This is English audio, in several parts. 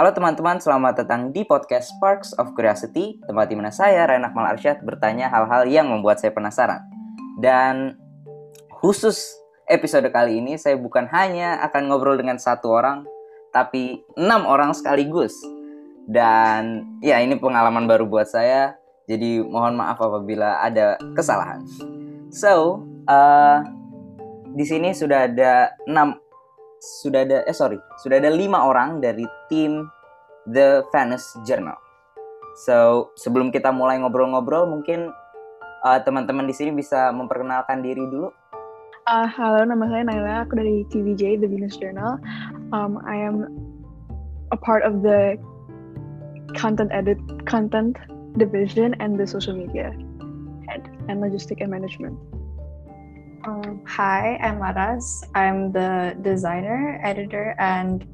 Halo teman-teman, selamat datang di podcast Sparks of Curiosity, tempat di mana saya, Renak Mal Arsyad, bertanya hal-hal yang membuat saya penasaran. Dan khusus episode kali ini, saya bukan hanya akan ngobrol dengan satu orang, tapi enam orang sekaligus. Dan ya ini pengalaman baru buat saya, jadi mohon maaf apabila ada kesalahan. So, uh, di sini sudah ada enam sudah ada eh sorry sudah ada lima orang dari tim The Venus Journal. So sebelum kita mulai ngobrol-ngobrol mungkin uh, teman-teman di sini bisa memperkenalkan diri dulu. Uh, halo, nama saya Naila. Aku dari TVJ, The Venus Journal. Um, I am a part of the content edit, content division, and the social media head and logistic and management. Um, hi, I'm Laras. I'm the designer, editor, and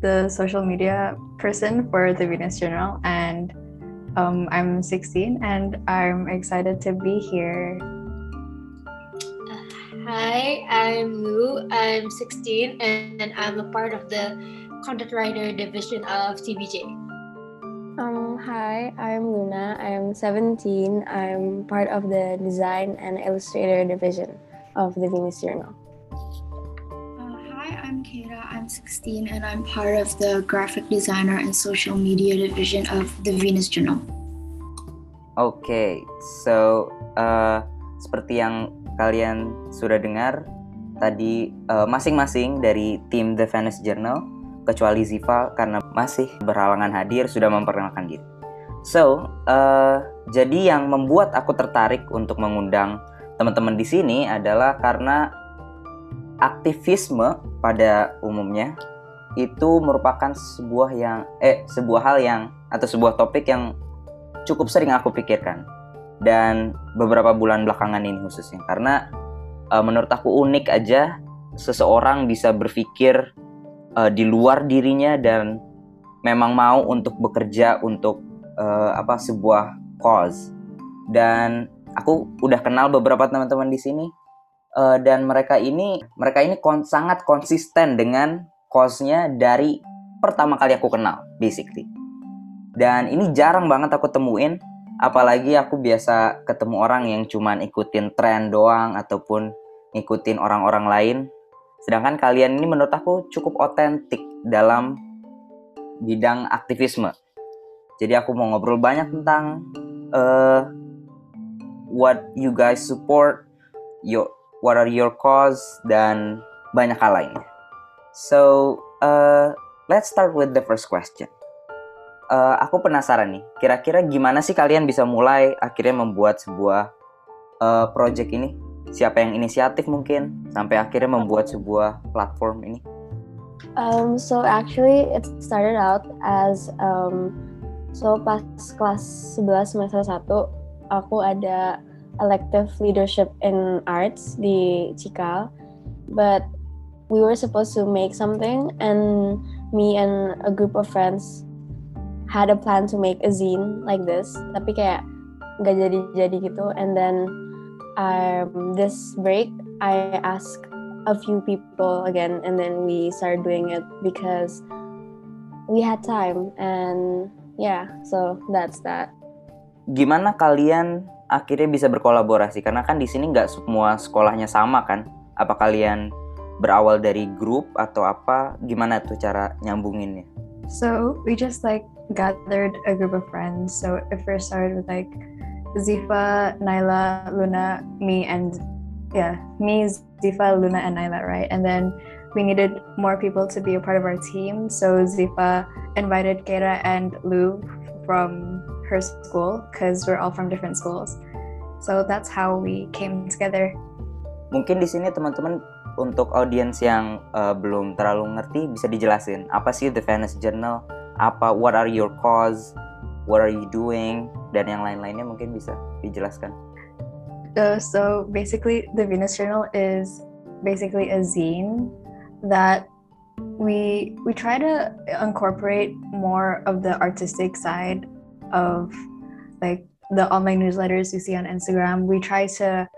the social media person for the Venus Journal. And um, I'm 16 and I'm excited to be here. Hi, I'm Lu. I'm 16 and I'm a part of the content writer division of TVJ. Um, hi, I'm Luna. I'm 17. I'm part of the design and illustrator division of the Venus Journal. Uh, hi, I'm Kara. I'm 16 and I'm part of the graphic designer and social media division of the Venus Journal. Oke, okay, so uh, seperti yang kalian sudah dengar tadi uh, masing-masing dari tim The Venus Journal kecuali Ziva karena masih berhalangan hadir sudah memperkenalkan diri. So, uh, jadi yang membuat aku tertarik untuk mengundang teman-teman di sini adalah karena aktivisme pada umumnya itu merupakan sebuah yang eh sebuah hal yang atau sebuah topik yang cukup sering aku pikirkan. Dan beberapa bulan belakangan ini khususnya. Karena uh, menurut aku unik aja seseorang bisa berpikir uh, di luar dirinya dan memang mau untuk bekerja untuk uh, apa sebuah cause. Dan aku udah kenal beberapa teman-teman di sini uh, dan mereka ini mereka ini kon sangat konsisten dengan cause-nya dari pertama kali aku kenal basically. Dan ini jarang banget aku temuin apalagi aku biasa ketemu orang yang cuman ikutin tren doang ataupun ngikutin orang-orang lain. Sedangkan kalian ini menurut aku cukup otentik dalam bidang aktivisme. Jadi aku mau ngobrol banyak tentang uh, what you guys support, your what are your cause dan banyak hal lainnya. So uh, let's start with the first question. Uh, aku penasaran nih, kira-kira gimana sih kalian bisa mulai akhirnya membuat sebuah uh, project ini? Siapa yang inisiatif mungkin sampai akhirnya membuat sebuah platform ini? Um, so actually it started out as um, so pas kelas 11 semester 1 aku ada elective leadership in arts di Cikal, but we were supposed to make something and me and a group of friends had a plan to make a zine like this. Tapi kayak nggak jadi-jadi gitu. And then um, this break I asked a few people again and then we started doing it because we had time and yeah so that's that gimana kalian akhirnya bisa berkolaborasi? Karena kan di sini nggak semua sekolahnya sama kan? Apa kalian berawal dari grup atau apa? Gimana tuh cara nyambunginnya? So we just like gathered a group of friends. So it first started with like Zifa, Naila, Luna, me and yeah, me, Zifa, Luna, and Naila, right? And then we needed more people to be a part of our team. So Zifa invited Kera and Lu from her school because we're all from different schools. So that's how we came together. Mungkin di sini teman-teman untuk audiens yang uh, belum terlalu ngerti bisa dijelasin apa sih The Venus Journal, apa what are your cause, what are you doing dan yang lain-lainnya mungkin bisa dijelaskan. Uh, so basically the Venus Journal is basically a zine that we we try to incorporate more of the artistic side of like the online newsletters you see on Instagram. We try to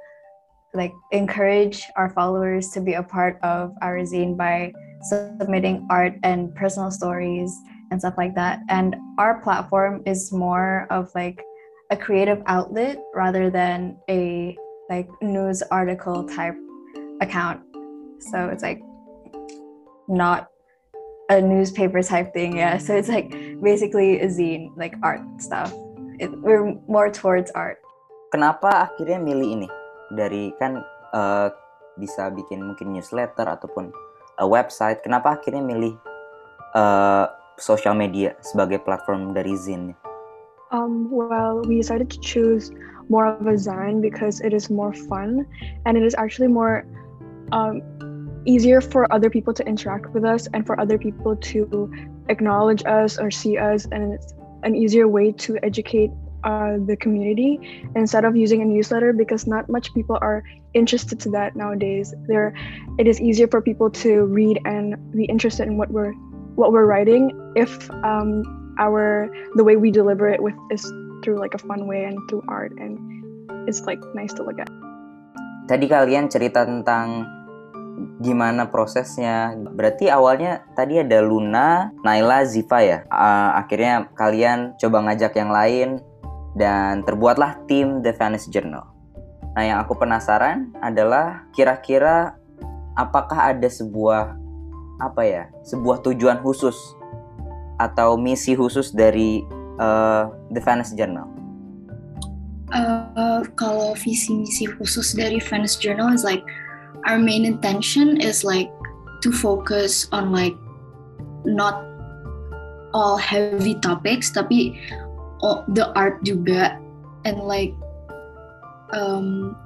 like encourage our followers to be a part of our zine by submitting art and personal stories and stuff like that. And our platform is more of like a creative outlet rather than a like news article type account. So it's like not a newspaper type thing, yeah. So it's like basically a zine, like art stuff. It, we're more towards art. Kenapa akhirnya milih ini? Dari kan uh, bisa bikin mungkin newsletter ataupun a website. Kenapa akhirnya milih uh, social media sebagai platform dari zine? Um, well, we decided to choose more of a zine because it is more fun and it is actually more um, easier for other people to interact with us and for other people to acknowledge us or see us and it's an easier way to educate uh, the community instead of using a newsletter because not much people are interested to that nowadays. There it is easier for people to read and be interested in what we're what we're writing if um, our the way we deliver it with is through like a fun way and through art and it's like nice to look at. Tadi kalian cerita tentang gimana prosesnya? Berarti awalnya tadi ada Luna, Naila, Ziva ya. Uh, akhirnya kalian coba ngajak yang lain dan terbuatlah tim The Venice Journal. Nah, yang aku penasaran adalah kira-kira apakah ada sebuah apa ya, sebuah tujuan khusus atau misi khusus dari uh, The Venice Journal? Uh, kalau visi misi khusus dari Venice Journal is like our main intention is like to focus on like not all heavy topics tapi the art juga. And like um,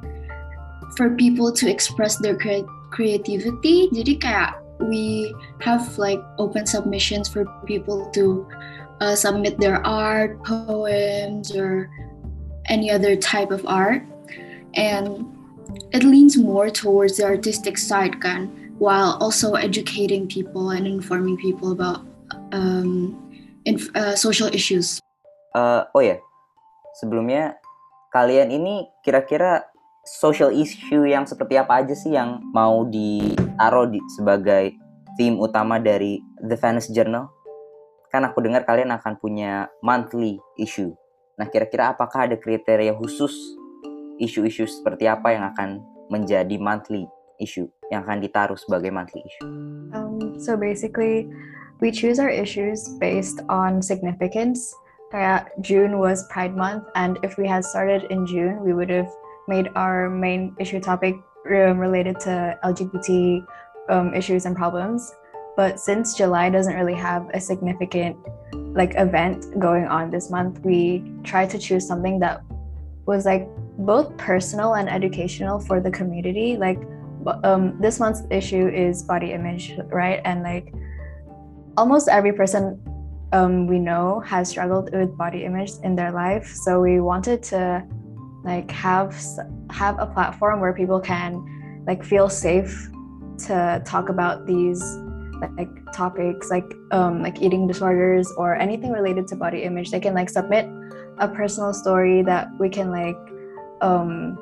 for people to express their cre- creativity. Jadi kayak we have like open submissions for people to uh, submit their art poems or any other type of art. And it leans more towards the artistic side kan while also educating people and informing people about um, inf- uh, social issues. Uh, oh ya, sebelumnya kalian ini kira-kira social issue yang seperti apa aja sih yang mau ditaruh di, sebagai theme utama dari The Venice Journal? Kan aku dengar kalian akan punya monthly issue. Nah, kira-kira apakah ada kriteria khusus isu-isu seperti apa yang akan menjadi monthly issue yang akan ditaruh sebagai monthly issue? Um, so basically, we choose our issues based on significance. Kayak June was Pride Month, and if we had started in June, we would have made our main issue topic um, related to LGBT um, issues and problems. But since July doesn't really have a significant like event going on this month, we try to choose something that was like both personal and educational for the community. Like um, this month's issue is body image, right? And like almost every person um, we know has struggled with body image in their life. So we wanted to like have have a platform where people can like feel safe to talk about these like topics like um like eating disorders or anything related to body image they can like submit a personal story that we can like um,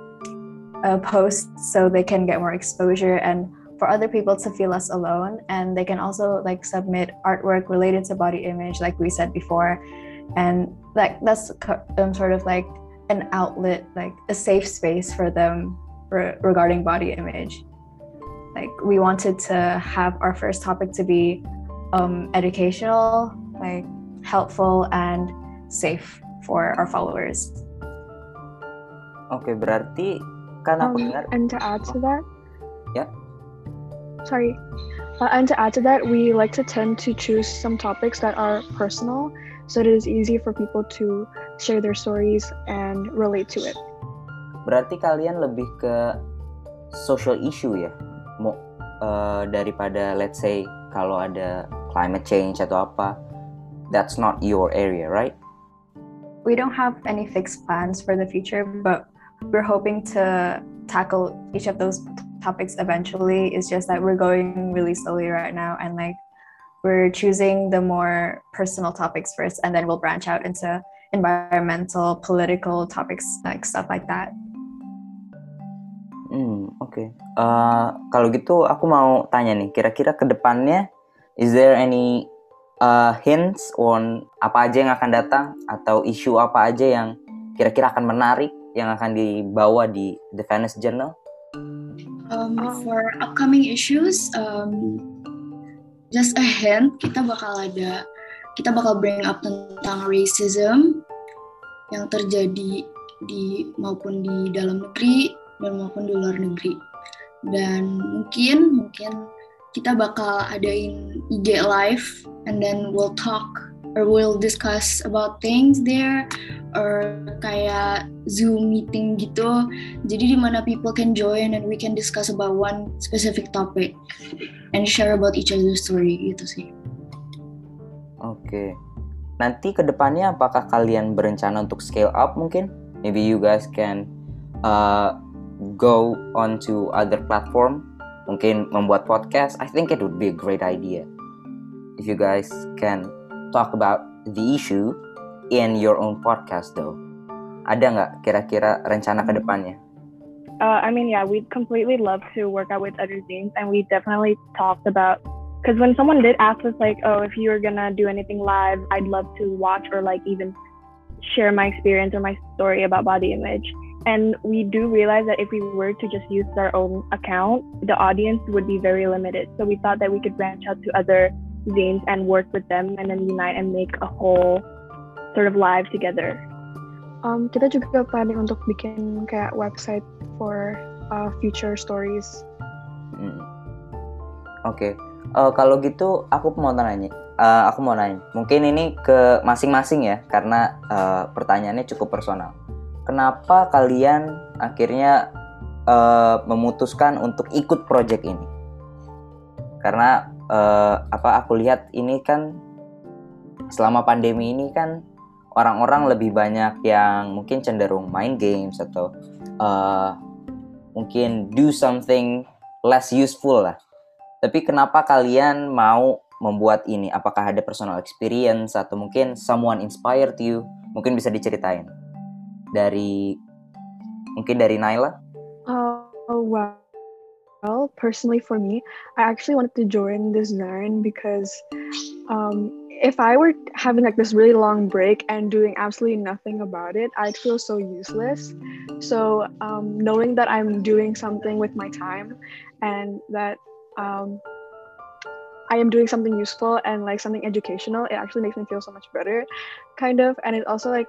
uh, post so they can get more exposure and for other people to feel less alone. And they can also like submit artwork related to body image like we said before. And like that's um, sort of like an outlet like a safe space for them re- regarding body image. Like we wanted to have our first topic to be um, educational like helpful and safe for our followers okay, berarti kan aku um, dengar. And to add to that. Yeah. Sorry. Uh, and to add to that, we like to tend to choose some topics that are personal, so it is easy for people to share their stories and relate to it. Berarti kalian lebih ke social issue ya, mau uh, daripada let's say kalau ada climate change atau apa, that's not your area, right? We don't have any fixed plans for the future, but we're hoping to tackle each of those topics eventually. It's just that we're going really slowly right now and like we're choosing the more personal topics first and then we'll branch out into environmental, political topics like stuff like that. Hmm, oke. Okay. Uh, kalau gitu aku mau tanya nih, kira-kira ke depannya is there any uh, hints on apa aja yang akan datang atau isu apa aja yang kira-kira akan menarik yang akan dibawa di The Venice Journal? Um, for upcoming issues, um, just a hint, kita bakal ada, kita bakal bring up tentang racism yang terjadi di maupun di dalam negeri dan maupun di luar negeri. Dan mungkin mungkin kita bakal adain IG live and then we'll talk or we'll discuss about things there or kayak Zoom meeting gitu. Jadi di mana people can join and we can discuss about one specific topic and share about each other's story gitu sih. Oke. Nanti ke depannya apakah kalian berencana untuk scale up mungkin? Maybe you guys can uh, go on to other platform. Mungkin membuat podcast. I think it would be a great idea. If you guys can talk about the issue in your own podcast though. Ada nggak kira-kira rencana ke depannya? Uh, I mean, yeah, we'd completely love to work out with other zines, and we definitely talked about because when someone did ask us like, oh, if you were gonna do anything live, I'd love to watch or like even share my experience or my story about body image. And we do realize that if we were to just use our own account, the audience would be very limited. So we thought that we could branch out to other zines and work with them and then unite and make a whole sort of live together. Um, kita juga planning untuk bikin kayak website for uh, future stories. Hmm. Oke, okay. uh, kalau gitu aku mau nanya, uh, aku mau nanya, mungkin ini ke masing-masing ya, karena uh, pertanyaannya cukup personal. Kenapa kalian akhirnya uh, memutuskan untuk ikut project ini? Karena uh, apa aku lihat ini kan selama pandemi ini kan orang-orang lebih banyak yang mungkin cenderung main games atau uh, mungkin do something less useful lah. Tapi kenapa kalian mau membuat ini? Apakah ada personal experience atau mungkin someone inspired you? Mungkin bisa diceritain dari mungkin dari Naila. Uh, oh wow. Well, personally for me, I actually wanted to join this zine because um, if I were having like this really long break and doing absolutely nothing about it, I'd feel so useless. So um, knowing that I'm doing something with my time and that um, I am doing something useful and like something educational, it actually makes me feel so much better, kind of. And it also like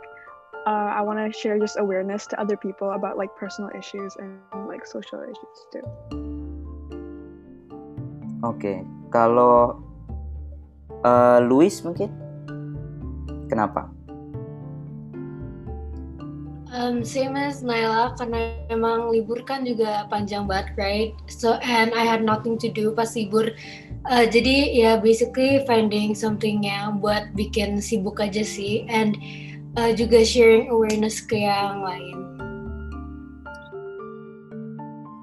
uh, I want to share just awareness to other people about like personal issues and like social issues too. Okay, kalau Uh, Luis mungkin? Kenapa? Um, same as Naila karena emang libur kan juga panjang banget, right? So and I had nothing to do pas libur. Uh, jadi ya yeah, basically finding something yang buat bikin sibuk aja sih, and uh, juga sharing awareness ke yang lain.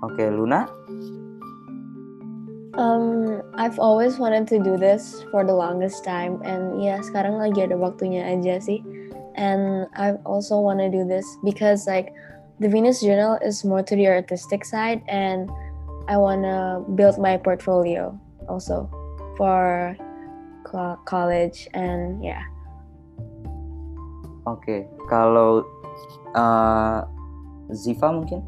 Oke, okay, Luna? Um, I've always wanted to do this for the longest time, and yeah, sekarang lagi ada waktunya aja sih. And I also want to do this because like the Venus Journal is more to the artistic side, and I want to build my portfolio also for co college and yeah. Oke, okay. kalau uh, Ziva mungkin?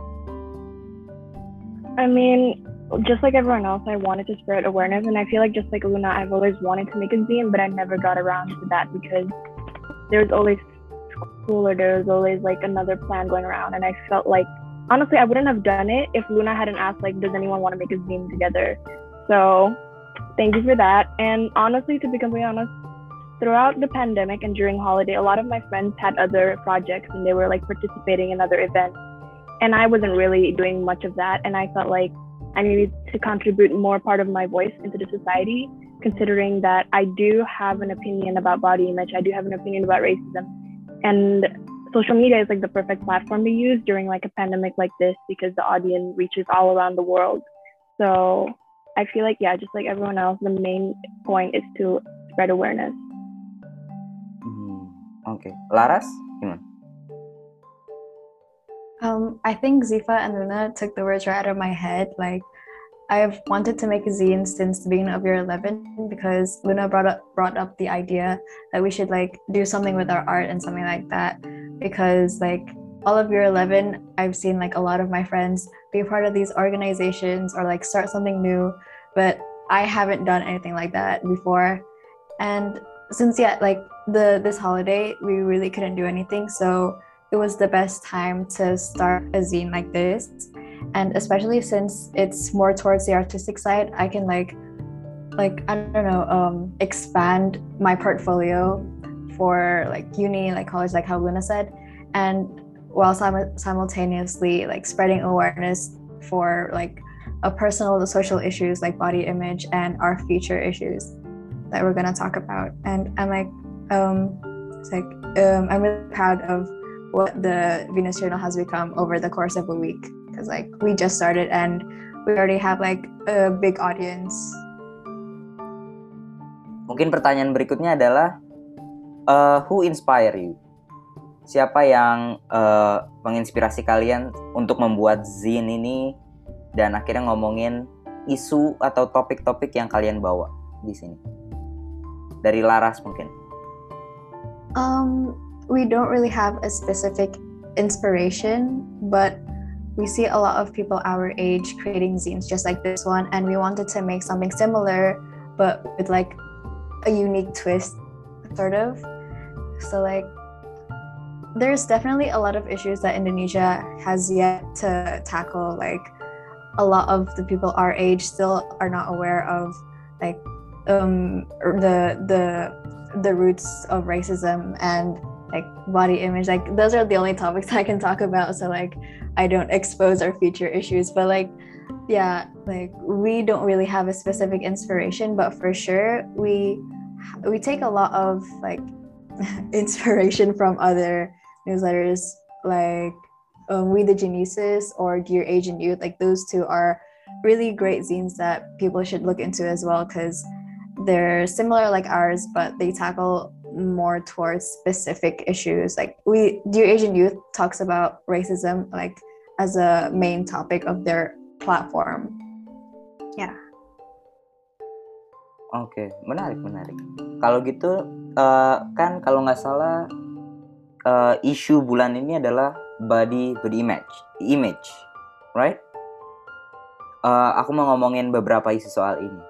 I mean, just like everyone else, I wanted to spread awareness. And I feel like just like Luna, I've always wanted to make a zine, but I never got around to that because there was always school or there was always like another plan going around. And I felt like, honestly, I wouldn't have done it if Luna hadn't asked, like, does anyone want to make a zine together? So thank you for that. And honestly, to be completely honest, throughout the pandemic and during holiday, a lot of my friends had other projects and they were like participating in other events. And I wasn't really doing much of that. And I felt like I needed to contribute more part of my voice into the society, considering that I do have an opinion about body image, I do have an opinion about racism, and social media is like the perfect platform to use during like a pandemic like this because the audience reaches all around the world. So I feel like yeah, just like everyone else, the main point is to spread awareness. Hmm, okay, Laras, gimana? Um, I think Zifa and Luna took the words right out of my head. Like, I've wanted to make a zine since the beginning of year 11 because Luna brought up brought up the idea that we should like do something with our art and something like that because like all of year 11 I've seen like a lot of my friends be part of these organizations or like start something new but I haven't done anything like that before and since yeah like the this holiday we really couldn't do anything so it was the best time to start a zine like this. And especially since it's more towards the artistic side i can like like i don't know um expand my portfolio for like uni like college like how luna said. And while sim- simultaneously like spreading awareness for like a personal social issues like body image and our future issues that we're gonna talk about. And i'm like um it's like um i'm really proud of what the venus journal has become over the course of a week because like we just started and we already have like a big audience. Mungkin pertanyaan berikutnya adalah uh, who inspire you? Siapa yang uh, menginspirasi kalian untuk membuat zine ini dan akhirnya ngomongin isu atau topik-topik yang kalian bawa di sini? Dari Laras mungkin. Um, we don't really have a specific inspiration, but we see a lot of people our age creating zines just like this one and we wanted to make something similar but with like a unique twist sort of. So like there's definitely a lot of issues that indonesia has yet to tackle like a lot of the people our age still are not aware of like um the the the roots of racism and like body image like those are the only topics i can talk about so like I don't expose our future issues. But like, yeah, like we don't really have a specific inspiration, but for sure we we take a lot of like inspiration from other newsletters like um, We the Genesis or Dear Asian Youth. Like those two are really great zines that people should look into as well because they're similar like ours, but they tackle more towards specific issues. Like we, Dear Asian Youth talks about racism like as a main topic of their platform. Yeah. Oke, okay, menarik menarik. Kalau gitu uh, kan kalau nggak salah uh, isu bulan ini adalah body body image, image, right? Uh, aku mau ngomongin beberapa isu soal ini.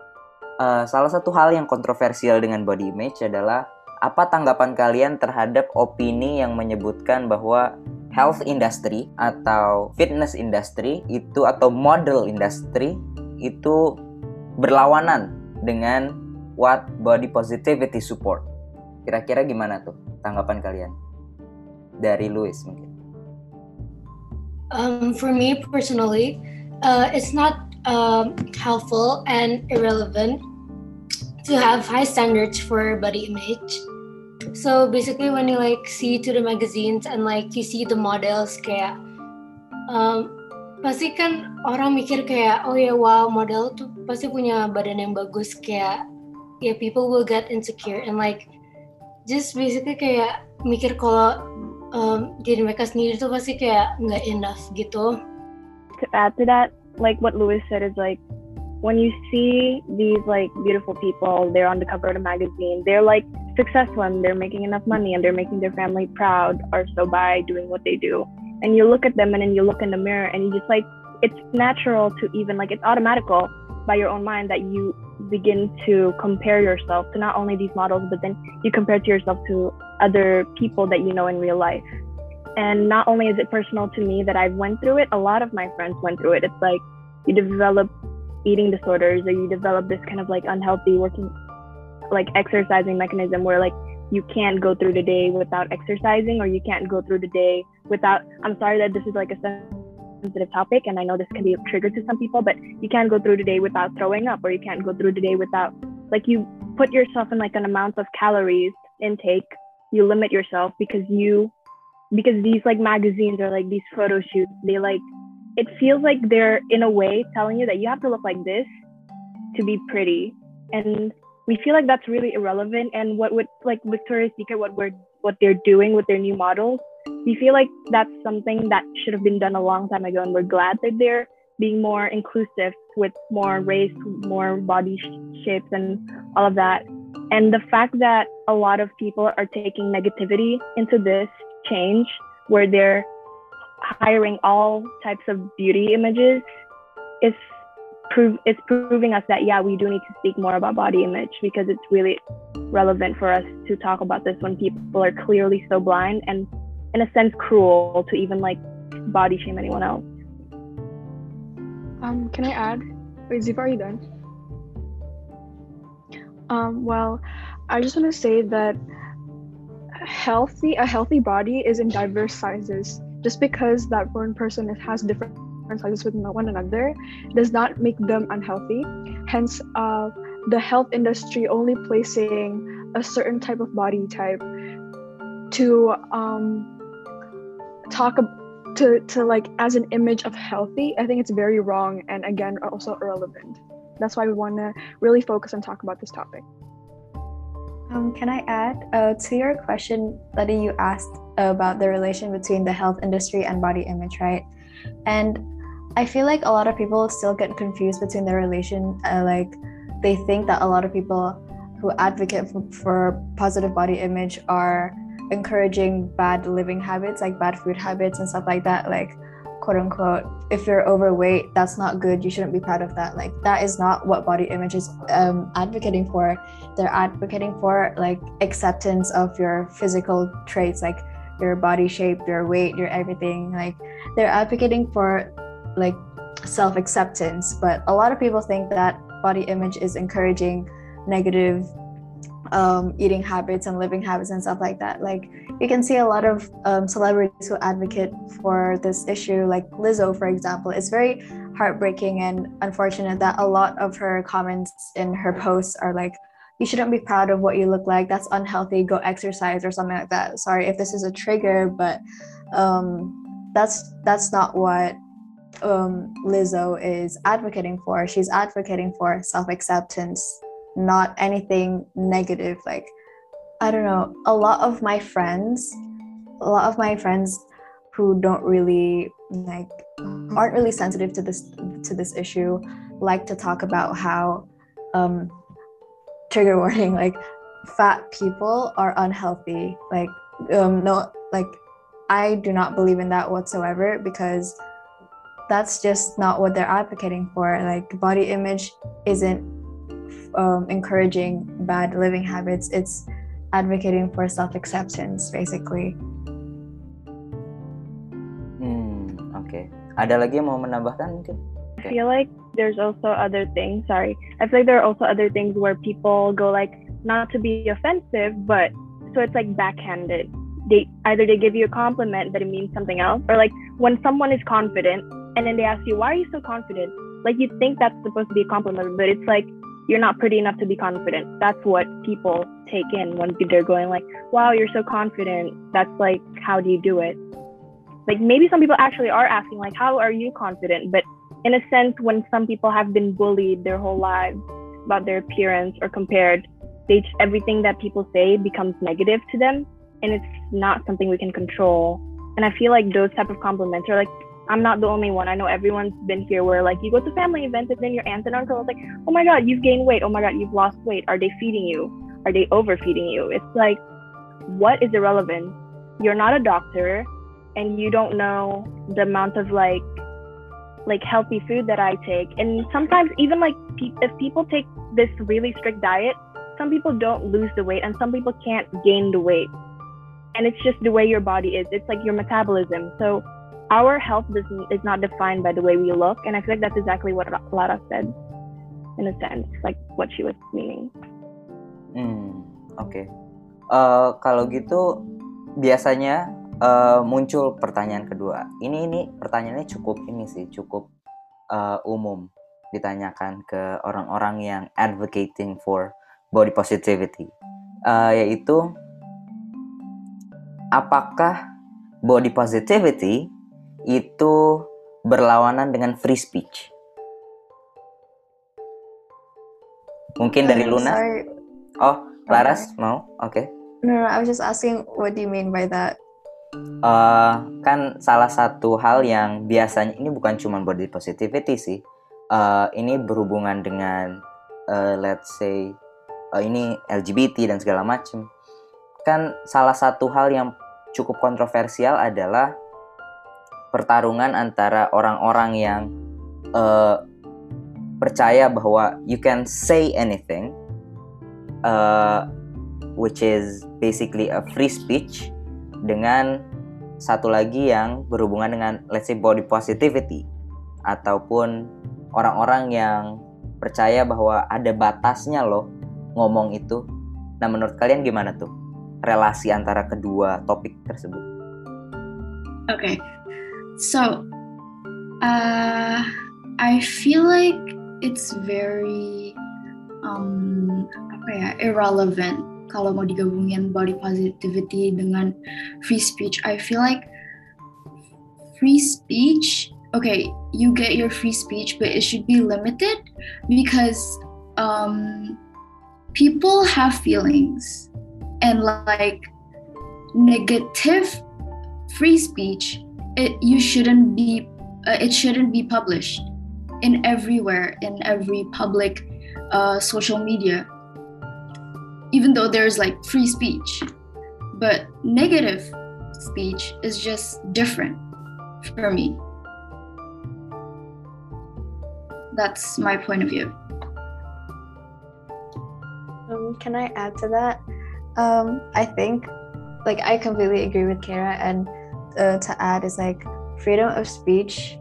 Uh, salah satu hal yang kontroversial dengan body image adalah apa tanggapan kalian terhadap opini yang menyebutkan bahwa health industry atau fitness industry itu atau model industry itu berlawanan dengan what body positivity support. Kira-kira gimana tuh tanggapan kalian? Dari Louis mungkin. Um, for me personally, uh, it's not um, helpful and irrelevant to have high standards for body image So basically when you like see to the magazines and like you see the models kayak um, pasti kan orang mikir kayak oh ya wow model tuh pasti punya badan yang bagus kayak ya yeah, people will get insecure and like just basically kayak mikir kalau um, diri mereka sendiri tuh pasti kayak nggak enough gitu. To add to that, like what Louis said is like when you see these like beautiful people, they're on the cover of the magazine, they're like successful and they're making enough money and they're making their family proud or so by doing what they do. And you look at them and then you look in the mirror and you just like it's natural to even like it's automatical by your own mind that you begin to compare yourself to not only these models but then you compare to yourself to other people that you know in real life and not only is it personal to me that i went through it a lot of my friends went through it it's like you develop eating disorders or you develop this kind of like unhealthy working like exercising mechanism where like you can't go through the day without exercising or you can't go through the day without i'm sorry that this is like a sensitive topic and i know this can be a trigger to some people but you can't go through the day without throwing up or you can't go through the day without like you put yourself in like an amount of calories intake you limit yourself because you because these like magazines or like these photo shoots they like it feels like they're in a way telling you that you have to look like this to be pretty. And we feel like that's really irrelevant and what would like victoria's secret what we're what they're doing with their new models we feel like that's something that should have been done a long time ago and we're glad that they're being more inclusive with more race, more body sh- shapes, and all of that. And the fact that a lot of people are taking negativity into this change, where they're hiring all types of beauty images, is prove it's proving us that yeah, we do need to speak more about body image because it's really relevant for us to talk about this when people are clearly so blind and in a sense cruel to even like body shame anyone else. Um, can I add? Wait, Ziva, are you done? Um, well, I just want to say that healthy a healthy body is in diverse sizes. Just because that one person has different sizes with one another does not make them unhealthy. Hence, uh, the health industry only placing a certain type of body type to um, talk to to like as an image of healthy i think it's very wrong and again also irrelevant. That's why we want to really focus and talk about this topic. Um, can i add uh, to your question that you asked about the relation between the health industry and body image right? And i feel like a lot of people still get confused between the relation uh, like they think that a lot of people who advocate for, for positive body image are encouraging bad living habits like bad food habits and stuff like that like quote unquote if you're overweight that's not good you shouldn't be proud of that. Like that is not what body image is um, advocating for. They're advocating for like acceptance of your physical traits like your body shape your weight your everything like they're advocating for like self-acceptance but a lot of people think that body image is encouraging negative um, eating habits and living habits and stuff like that. Like you can see a lot of um, celebrities who advocate for this issue, like Lizzo, for example. It's very heartbreaking and unfortunate that a lot of her comments in her posts are like, you shouldn't be proud of what you look like. That's unhealthy. Go exercise or something like that. Sorry if this is a trigger, but um, that's that's not what um, Lizzo is advocating for. She's advocating for self acceptance not anything negative like i don't know a lot of my friends a lot of my friends who don't really like aren't really sensitive to this to this issue like to talk about how um trigger warning like fat people are unhealthy like um no like i do not believe in that whatsoever because that's just not what they're advocating for like body image isn't um, encouraging bad living habits. It's advocating for self acceptance, basically. Hmm. Okay. Ada lagi yang mau menambahkan mungkin? Okay. I feel like there's also other things. Sorry, I feel like there are also other things where people go like not to be offensive, but so it's like backhanded. They either they give you a compliment but it means something else, or like when someone is confident and then they ask you why are you so confident, like you think that's supposed to be a compliment, but it's like you're not pretty enough to be confident. That's what people take in when they're going like, "Wow, you're so confident." That's like, how do you do it? Like maybe some people actually are asking like, "How are you confident?" But in a sense, when some people have been bullied their whole lives about their appearance or compared, they everything that people say becomes negative to them, and it's not something we can control. And I feel like those type of compliments are like I'm not the only one. I know everyone's been here where like you go to family events and then your aunt and uncle is like, oh my god, you've gained weight. Oh my god, you've lost weight. Are they feeding you? Are they overfeeding you? It's like, what is irrelevant? You're not a doctor, and you don't know the amount of like, like healthy food that I take. And sometimes even like pe- if people take this really strict diet, some people don't lose the weight, and some people can't gain the weight. And it's just the way your body is. It's like your metabolism. So our health is not defined by the way we look and i feel like that's exactly what Lara said in a sense like what she was meaning. Hmm oke. Okay. uh, kalau gitu biasanya uh, muncul pertanyaan kedua. Ini ini pertanyaannya cukup ini sih cukup uh, umum ditanyakan ke orang-orang yang advocating for body positivity. Uh, yaitu apakah body positivity itu berlawanan dengan free speech. Mungkin dari Luna. Sorry. Oh, Laras okay. mau? Oke. Okay. No, no, I was just asking what do you mean by that? uh, kan salah satu hal yang biasanya ini bukan cuma body positivity sih. Uh, ini berhubungan dengan uh, let's say uh, ini LGBT dan segala macam. Kan salah satu hal yang cukup kontroversial adalah pertarungan antara orang-orang yang uh, percaya bahwa you can say anything, uh, which is basically a free speech, dengan satu lagi yang berhubungan dengan let's say body positivity ataupun orang-orang yang percaya bahwa ada batasnya loh ngomong itu. Nah, menurut kalian gimana tuh relasi antara kedua topik tersebut? Okay, so uh, I feel like it's very um, apa ya irrelevant kalau mau digabungin body positivity dengan free speech, I feel like free speech, okay, you get your free speech, but it should be limited because um, people have feelings and like negative free speech it you shouldn't be uh, it shouldn't be published in everywhere in every public uh, social media even though there's like free speech. But negative speech is just different for me. That's my point of view. Um, can I add to that? Um, I think, like, I completely agree with Kara, and uh, to add is like freedom of speech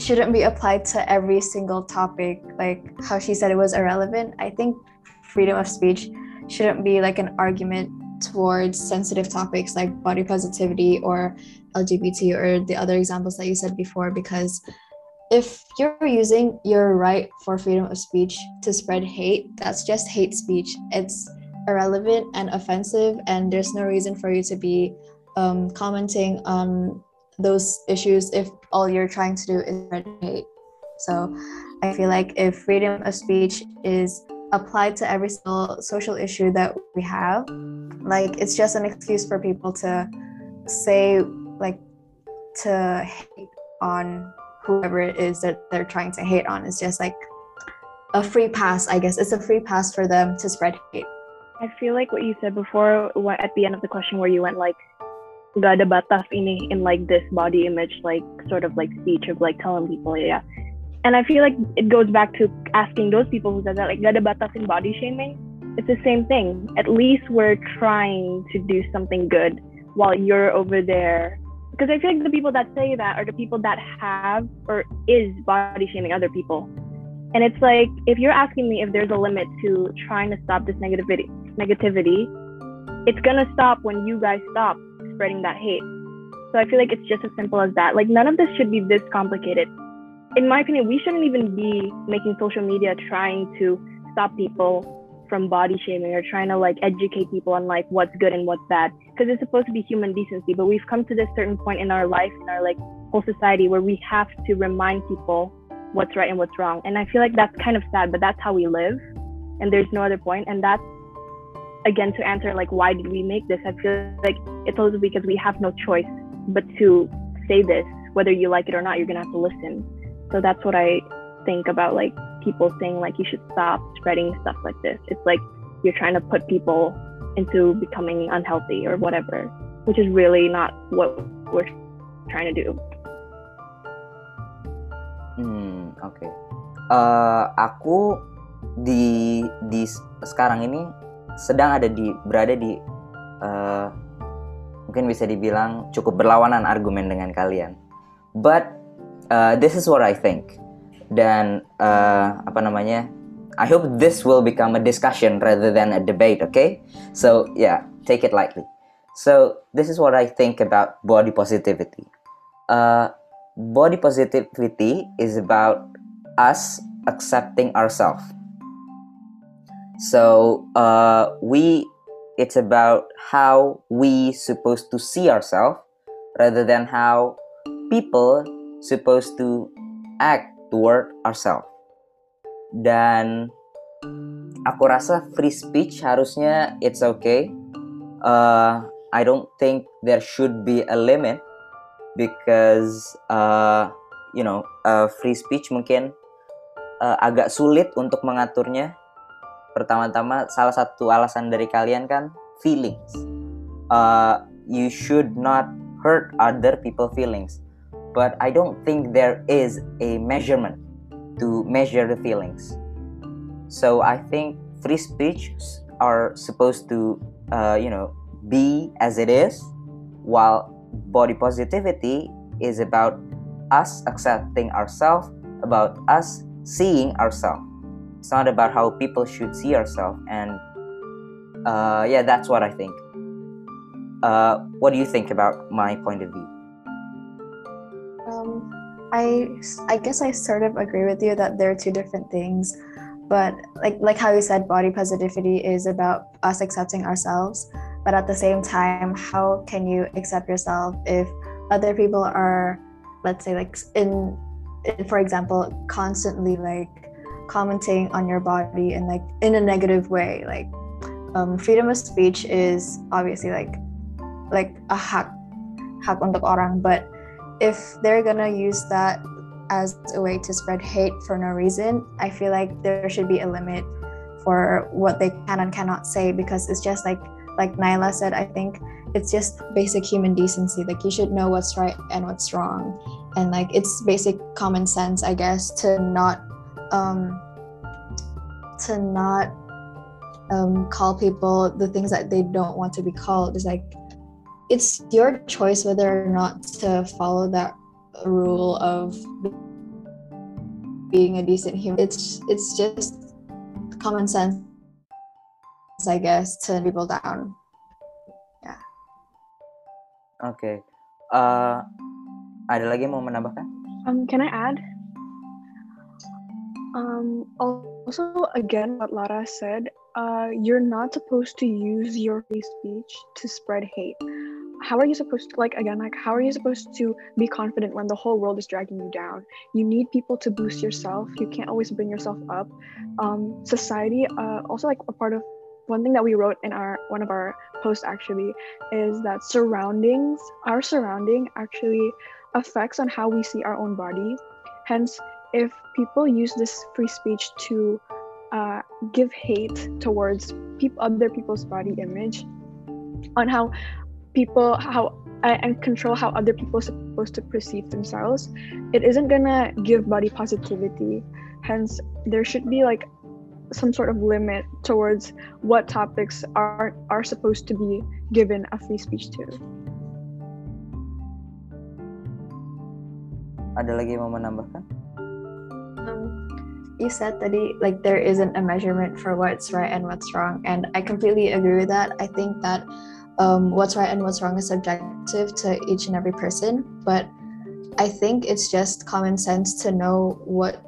shouldn't be applied to every single topic. Like how she said it was irrelevant. I think freedom of speech shouldn't be like an argument towards sensitive topics like body positivity or LGBT or the other examples that you said before because if you're using your right for freedom of speech to spread hate, that's just hate speech. It's irrelevant and offensive, and there's no reason for you to be um, commenting on those issues if all you're trying to do is hate. So I feel like if freedom of speech is applied to every single social issue that we have. Like it's just an excuse for people to say like to hate on whoever it is that they're trying to hate on. It's just like a free pass, I guess. It's a free pass for them to spread hate. I feel like what you said before what at the end of the question where you went like gak ada batas ini in like this body image like sort of like speech of like telling people yeah and I feel like it goes back to asking those people who said that, like, gada batas in body shaming. It's the same thing. At least we're trying to do something good while you're over there. Because I feel like the people that say that are the people that have or is body shaming other people. And it's like, if you're asking me if there's a limit to trying to stop this negativity, negativity, it's gonna stop when you guys stop spreading that hate. So I feel like it's just as simple as that. Like none of this should be this complicated. In my opinion, we shouldn't even be making social media trying to stop people from body shaming or trying to like educate people on like what's good and what's bad. Because it's supposed to be human decency but we've come to this certain point in our life in our like whole society where we have to remind people what's right and what's wrong. And i feel like that's kind of sad but that's how we live. And there's no other point. And that's again to answer like why did we make this i feel like it's also because we have no choice but to say this whether you like it or not you're gonna have to listen so that's what I think about like people saying like you should stop spreading stuff like this. It's like you're trying to put people into becoming unhealthy or whatever, which is really not what we're trying to do. Hmm, oke. Okay. Uh, aku di di sekarang ini sedang ada di berada di uh, mungkin bisa dibilang cukup berlawanan argumen dengan kalian. But uh, this is what I think. Dan uh, apa namanya? I hope this will become a discussion rather than a debate. Okay, so yeah, take it lightly. So this is what I think about body positivity. Uh, body positivity is about us accepting ourselves. So uh, we, it's about how we supposed to see ourselves rather than how people supposed to act toward ourselves. Dan aku rasa free speech harusnya it's okay. Uh, I don't think there should be a limit because uh, you know uh, free speech mungkin uh, agak sulit untuk mengaturnya. Pertama-tama salah satu alasan dari kalian kan feelings. Uh, you should not hurt other people feelings. But I don't think there is a measurement to measure the feelings. So I think free speech are supposed to, uh, you know, be as it is, while body positivity is about us accepting ourselves, about us seeing ourselves. It's not about how people should see ourselves, and uh, yeah, that's what I think. Uh, what do you think about my point of view? Um, I I guess I sort of agree with you that they're two different things, but like like how you said, body positivity is about us accepting ourselves, but at the same time, how can you accept yourself if other people are, let's say, like in, in for example, constantly like commenting on your body and like in a negative way, like um, freedom of speech is obviously like like a hak hak untuk orang, but if they're gonna use that as a way to spread hate for no reason, I feel like there should be a limit for what they can and cannot say because it's just like like Nyla said, I think it's just basic human decency. Like you should know what's right and what's wrong. And like it's basic common sense, I guess, to not um to not um call people the things that they don't want to be called. It's like it's your choice whether or not to follow that rule of being a decent human. It's it's just common sense, I guess, to people down. Yeah. Oke, uh, ada lagi yang mau menambahkan? Um, can I add? Um, also, again, what Lara said, uh, you're not supposed to use your free speech to spread hate. How are you supposed to, like, again, like, how are you supposed to be confident when the whole world is dragging you down? You need people to boost yourself. You can't always bring yourself up. Um, society, uh, also, like, a part of one thing that we wrote in our one of our posts actually is that surroundings, our surrounding actually affects on how we see our own body. Hence, if people use this free speech to uh, give hate towards peop- other people's body image, on how people how uh, and control how other people are supposed to perceive themselves, it isn't gonna give body positivity. Hence, there should be like some sort of limit towards what topics are are supposed to be given a free speech to. Ada lagi yang mau menambahkan? You said that like there isn't a measurement for what's right and what's wrong, and I completely agree with that. I think that um, what's right and what's wrong is subjective to each and every person, but I think it's just common sense to know what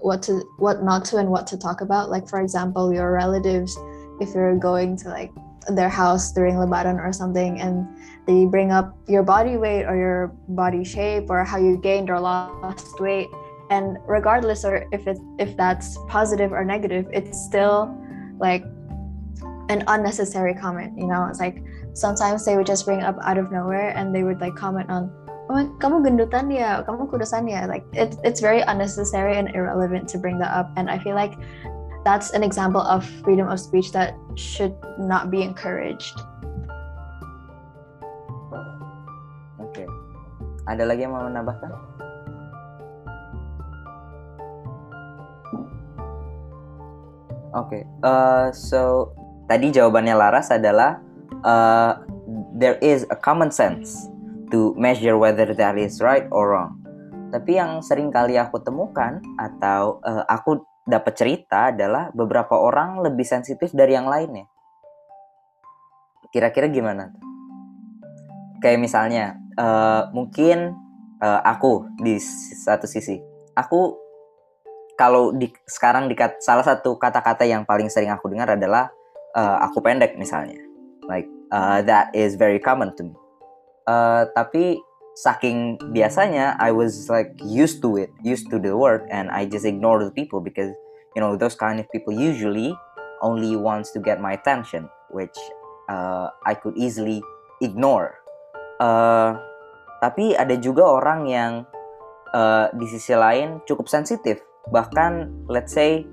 what to what not to and what to talk about. Like for example, your relatives, if you're going to like their house during Lebaran or something, and they bring up your body weight or your body shape or how you gained or lost weight, and regardless or if it if that's positive or negative, it's still like an unnecessary comment. You know, it's like sometimes they would just bring up out of nowhere and they would like comment on oh kamu gendutan ya kamu kurusan ya like it, it's very unnecessary and irrelevant to bring that up and i feel like that's an example of freedom of speech that should not be encouraged Oke. Ada lagi yang mau menambahkan? Oke. Uh, so tadi jawabannya Laras adalah uh, there is a common sense to measure whether that is right or wrong. Tapi yang sering kali aku temukan atau uh, aku dapat cerita adalah beberapa orang lebih sensitif dari yang lainnya. Kira-kira gimana? Kayak misalnya, uh, mungkin uh, aku di satu sisi, aku kalau di sekarang di salah satu kata-kata yang paling sering aku dengar adalah uh, aku pendek misalnya, like uh, that is very common to me. Uh, tapi saking biasanya I was like used to it, used to the word, and I just ignore the people because you know those kind of people usually only wants to get my attention, which uh, I could easily ignore. Uh, tapi ada juga orang yang uh, di sisi lain cukup sensitif, bahkan let's say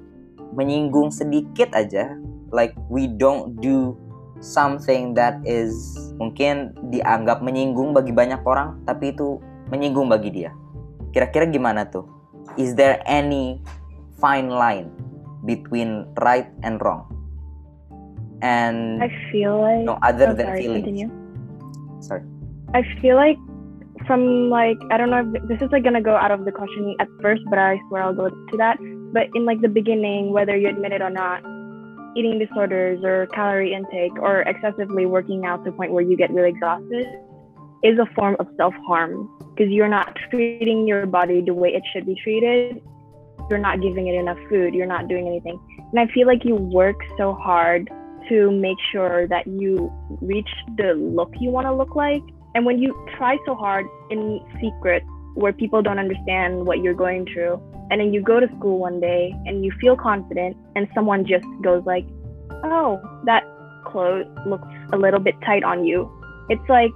menyinggung sedikit aja, like we don't do something that is mungkin dianggap menyinggung bagi banyak orang, tapi itu menyinggung bagi dia. Kira-kira gimana tuh? Is there any fine line between right and wrong? And I feel like no other oh, than sorry, feelings. continue. Sorry. I feel like from like I don't know if this is like gonna go out of the question at first, but I swear I'll go to that. But in like the beginning, whether you admit it or not, eating disorders or calorie intake or excessively working out to the point where you get really exhausted is a form of self-harm because you're not treating your body the way it should be treated. You're not giving it enough food. You're not doing anything. And I feel like you work so hard to make sure that you reach the look you want to look like. And when you try so hard in secret, where people don't understand what you're going through, and then you go to school one day and you feel confident, and someone just goes like, "Oh, that clothes looks a little bit tight on you," it's like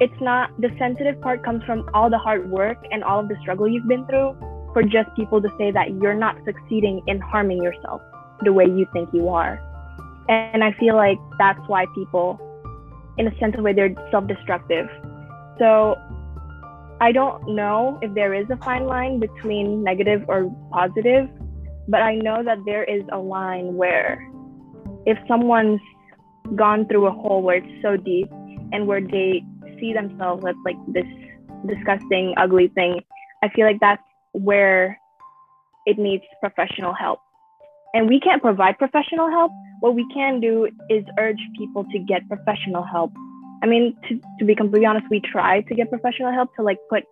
it's not the sensitive part comes from all the hard work and all of the struggle you've been through for just people to say that you're not succeeding in harming yourself the way you think you are. And I feel like that's why people, in a sense of way, they're self destructive. So I don't know if there is a fine line between negative or positive, but I know that there is a line where if someone's gone through a hole where it's so deep and where they see themselves as like this disgusting, ugly thing, I feel like that's where it needs professional help. And we can't provide professional help. What we can do is urge people to get professional help. I mean, to, to be completely honest, we try to get professional help to like put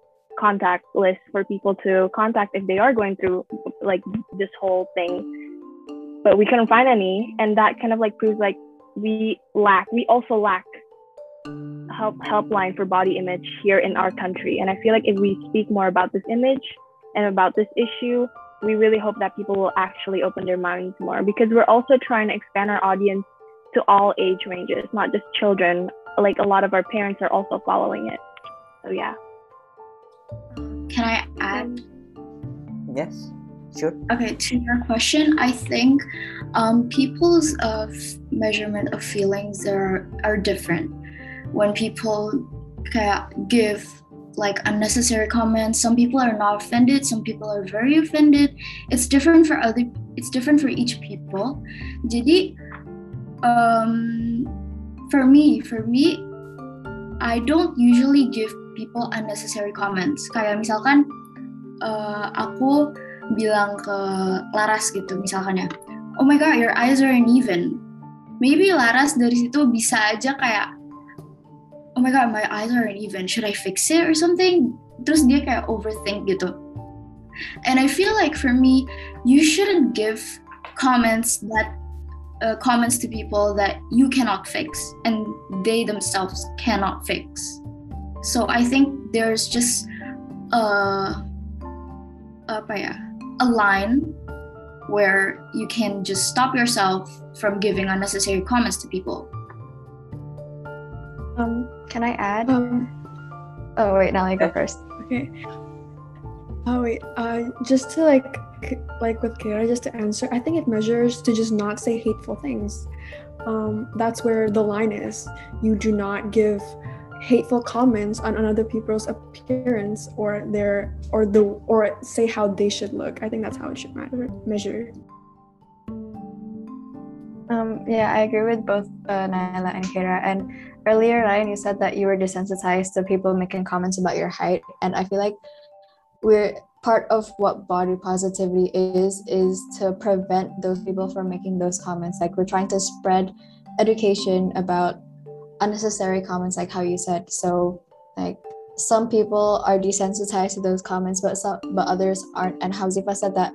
contact lists for people to contact if they are going through like this whole thing. But we couldn't find any. And that kind of like proves like we lack, we also lack help helpline for body image here in our country. And I feel like if we speak more about this image and about this issue, we really hope that people will actually open their minds more because we're also trying to expand our audience to all age ranges, not just children. Like a lot of our parents are also following it. So yeah. Can I add? Yes, sure. Okay, to your question, I think um, people's uh, measurement of feelings are, are different. When people kayak give like unnecessary comments, some people are not offended, some people are very offended. It's different for other. It's different for each people. Jadi, um, for me, for me, I don't usually give people unnecessary comments. Kayak misalkan uh, aku bilang ke Laras gitu misalkan ya, oh my god your eyes are uneven. Maybe Laras dari situ bisa aja kayak, oh my god my eyes are uneven, should I fix it or something? Terus dia kayak overthink gitu. And I feel like for me, you shouldn't give comments that uh, comments to people that you cannot fix and they themselves cannot fix. So I think there's just a apa ya, a line where you can just stop yourself from giving unnecessary comments to people. Um, can I add? Um, oh wait, now I go first. okay. Oh wait, uh, just to like, like with Kara, just to answer, I think it measures to just not say hateful things. Um, that's where the line is. You do not give hateful comments on another people's appearance or their or the or say how they should look. I think that's how it should matter measure. Um, yeah, I agree with both uh, Naila and Kira. And earlier, Ryan, you said that you were desensitized to people making comments about your height, and I feel like we're part of what body positivity is is to prevent those people from making those comments. Like we're trying to spread education about unnecessary comments, like how you said. So, like some people are desensitized to those comments, but some but others aren't. And how Zifa said that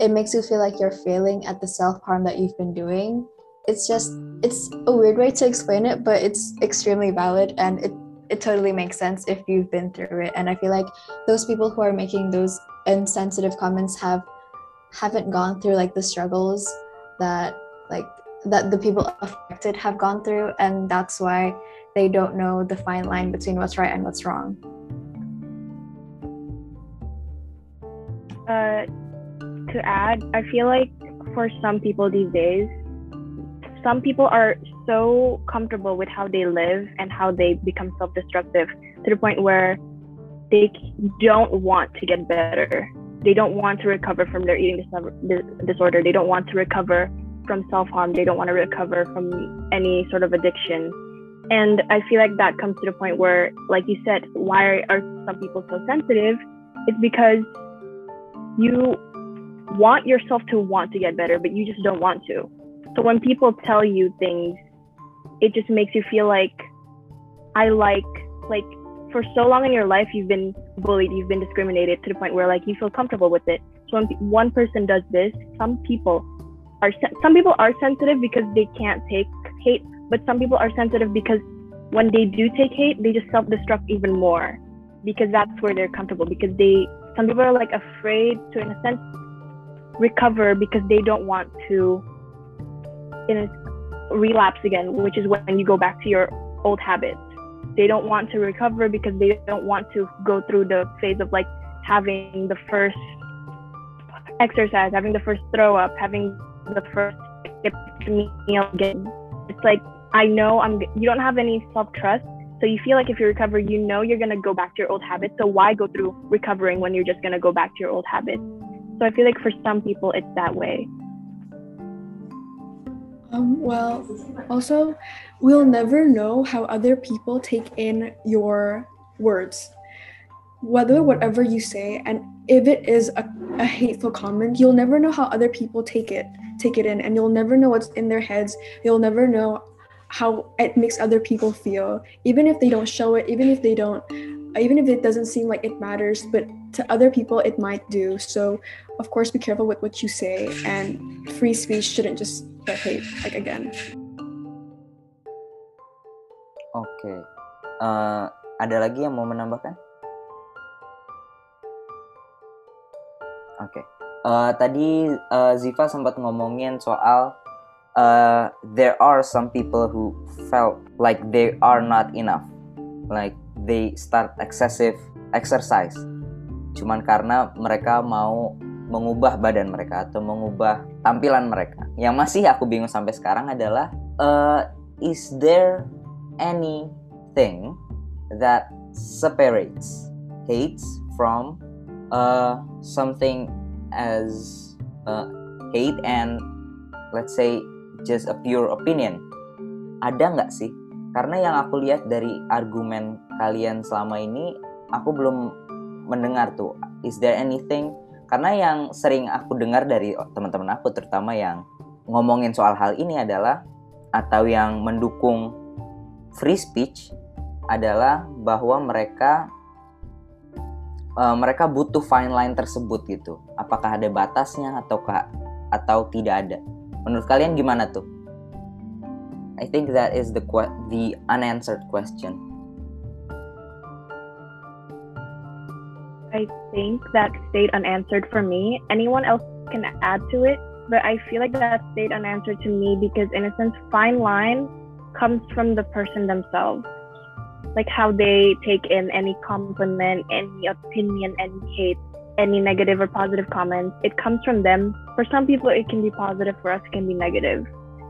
it makes you feel like you're failing at the self harm that you've been doing. It's just it's a weird way to explain it, but it's extremely valid and it it totally makes sense if you've been through it. And I feel like those people who are making those insensitive comments have haven't gone through like the struggles that like that the people affected have gone through and that's why they don't know the fine line between what's right and what's wrong uh, to add i feel like for some people these days some people are so comfortable with how they live and how they become self-destructive to the point where they don't want to get better. They don't want to recover from their eating disorder. They don't want to recover from self-harm. They don't want to recover from any sort of addiction. And i feel like that comes to the point where like you said why are some people so sensitive? It's because you want yourself to want to get better but you just don't want to so when people tell you things it just makes you feel like i like like for so long in your life you've been bullied, you've been discriminated to the point where like you feel comfortable with it. So when one person does this, some people are some people are sensitive because they can't take hate, but some people are sensitive because when they do take hate, they just self-destruct even more because that's where they're comfortable because they some people are like afraid to in a sense recover because they don't want to in a, relapse again, which is when you go back to your old habits they don't want to recover because they don't want to go through the phase of like having the first exercise, having the first throw up, having the first meal again. It's like I know I'm. You don't have any self trust, so you feel like if you recover, you know you're gonna go back to your old habits. So why go through recovering when you're just gonna go back to your old habits? So I feel like for some people it's that way. Um, well, also, we'll never know how other people take in your words. Whether whatever you say, and if it is a, a hateful comment, you'll never know how other people take it, take it in, and you'll never know what's in their heads. You'll never know how it makes other people feel, even if they don't show it, even if they don't, even if it doesn't seem like it matters, but to other people it might do. So, of course, be careful with what you say, and free speech shouldn't just get hate like again. Okay. uh, eh, ada lagi yang mau menambahkan? Oke, okay. uh, eh, tadi uh, Ziva sempat ngomongin soal uh, there are some people who felt like they are not enough, like they start excessive exercise, cuman karena mereka mau mengubah badan mereka atau mengubah tampilan mereka. Yang masih aku bingung sampai sekarang adalah uh, is there anything that separates hates from uh, something as uh, hate and let's say just a pure opinion. Ada nggak sih? Karena yang aku lihat dari argumen kalian selama ini, aku belum mendengar tuh. Is there anything karena yang sering aku dengar dari teman-teman aku terutama yang ngomongin soal hal ini adalah atau yang mendukung free speech adalah bahwa mereka uh, mereka butuh fine line tersebut gitu. Apakah ada batasnya ataukah atau tidak ada? Menurut kalian gimana tuh? I think that is the the unanswered question. I think that stayed unanswered for me. Anyone else can add to it, but I feel like that stayed unanswered to me because, in a sense, fine line comes from the person themselves. Like how they take in any compliment, any opinion, any hate, any negative or positive comments. It comes from them. For some people, it can be positive. For us, it can be negative.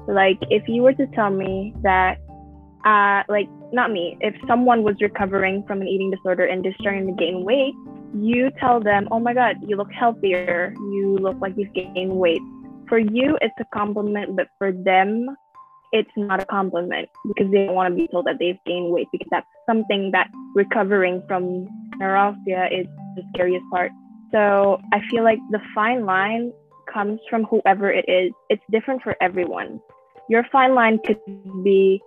Like if you were to tell me that, uh, like not me, if someone was recovering from an eating disorder and just starting to gain weight, you tell them, oh my God, you look healthier. You look like you've gained weight. For you, it's a compliment, but for them, it's not a compliment because they don't want to be told that they've gained weight because that's something that recovering from anorexia is the scariest part. So I feel like the fine line comes from whoever it is. It's different for everyone. Your fine line could be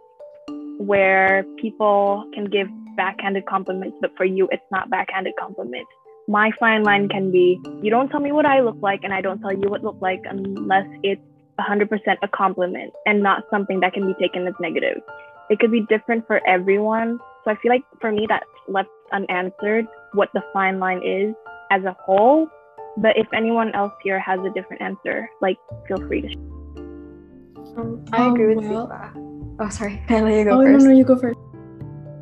where people can give backhanded compliments, but for you, it's not backhanded compliments. My fine line can be you don't tell me what I look like, and I don't tell you what look like unless it's 100% a compliment and not something that can be taken as negative. It could be different for everyone. So I feel like for me, that's left unanswered what the fine line is as a whole. But if anyone else here has a different answer, like feel free to. Um, I agree um, with well, Zifa. Oh, sorry. I'll let you go Oh first. no, no, you go first.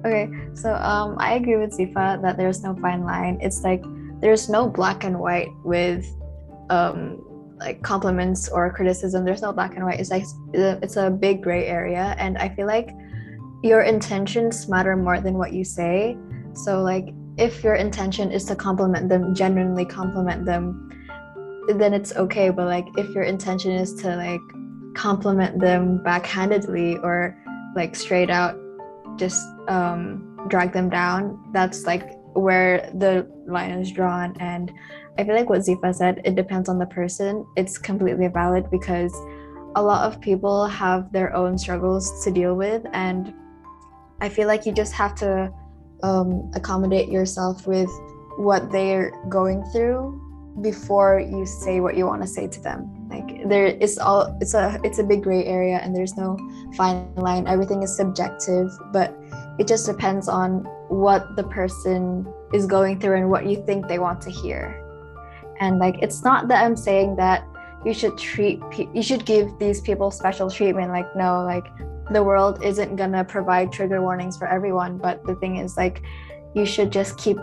Okay, so um, I agree with Zifa that there's no fine line. It's like there's no black and white with um, like compliments or criticism. There's no black and white. It's like it's a big gray area, and I feel like your intentions matter more than what you say. So like if your intention is to compliment them, genuinely compliment them, then it's okay. But like if your intention is to like compliment them backhandedly or like straight out just um, drag them down, that's like where the line is drawn. And I feel like what Zifa said, it depends on the person. It's completely valid because a lot of people have their own struggles to deal with. And I feel like you just have to um, accommodate yourself with what they're going through before you say what you want to say to them like there is all it's a it's a big gray area and there's no fine line. Everything is subjective but it just depends on what the person is going through and what you think they want to hear. And like it's not that i'm saying that you should treat pe- you should give these people special treatment. Like no like the world isn't gonna provide trigger warnings for everyone but the thing is like you should just keep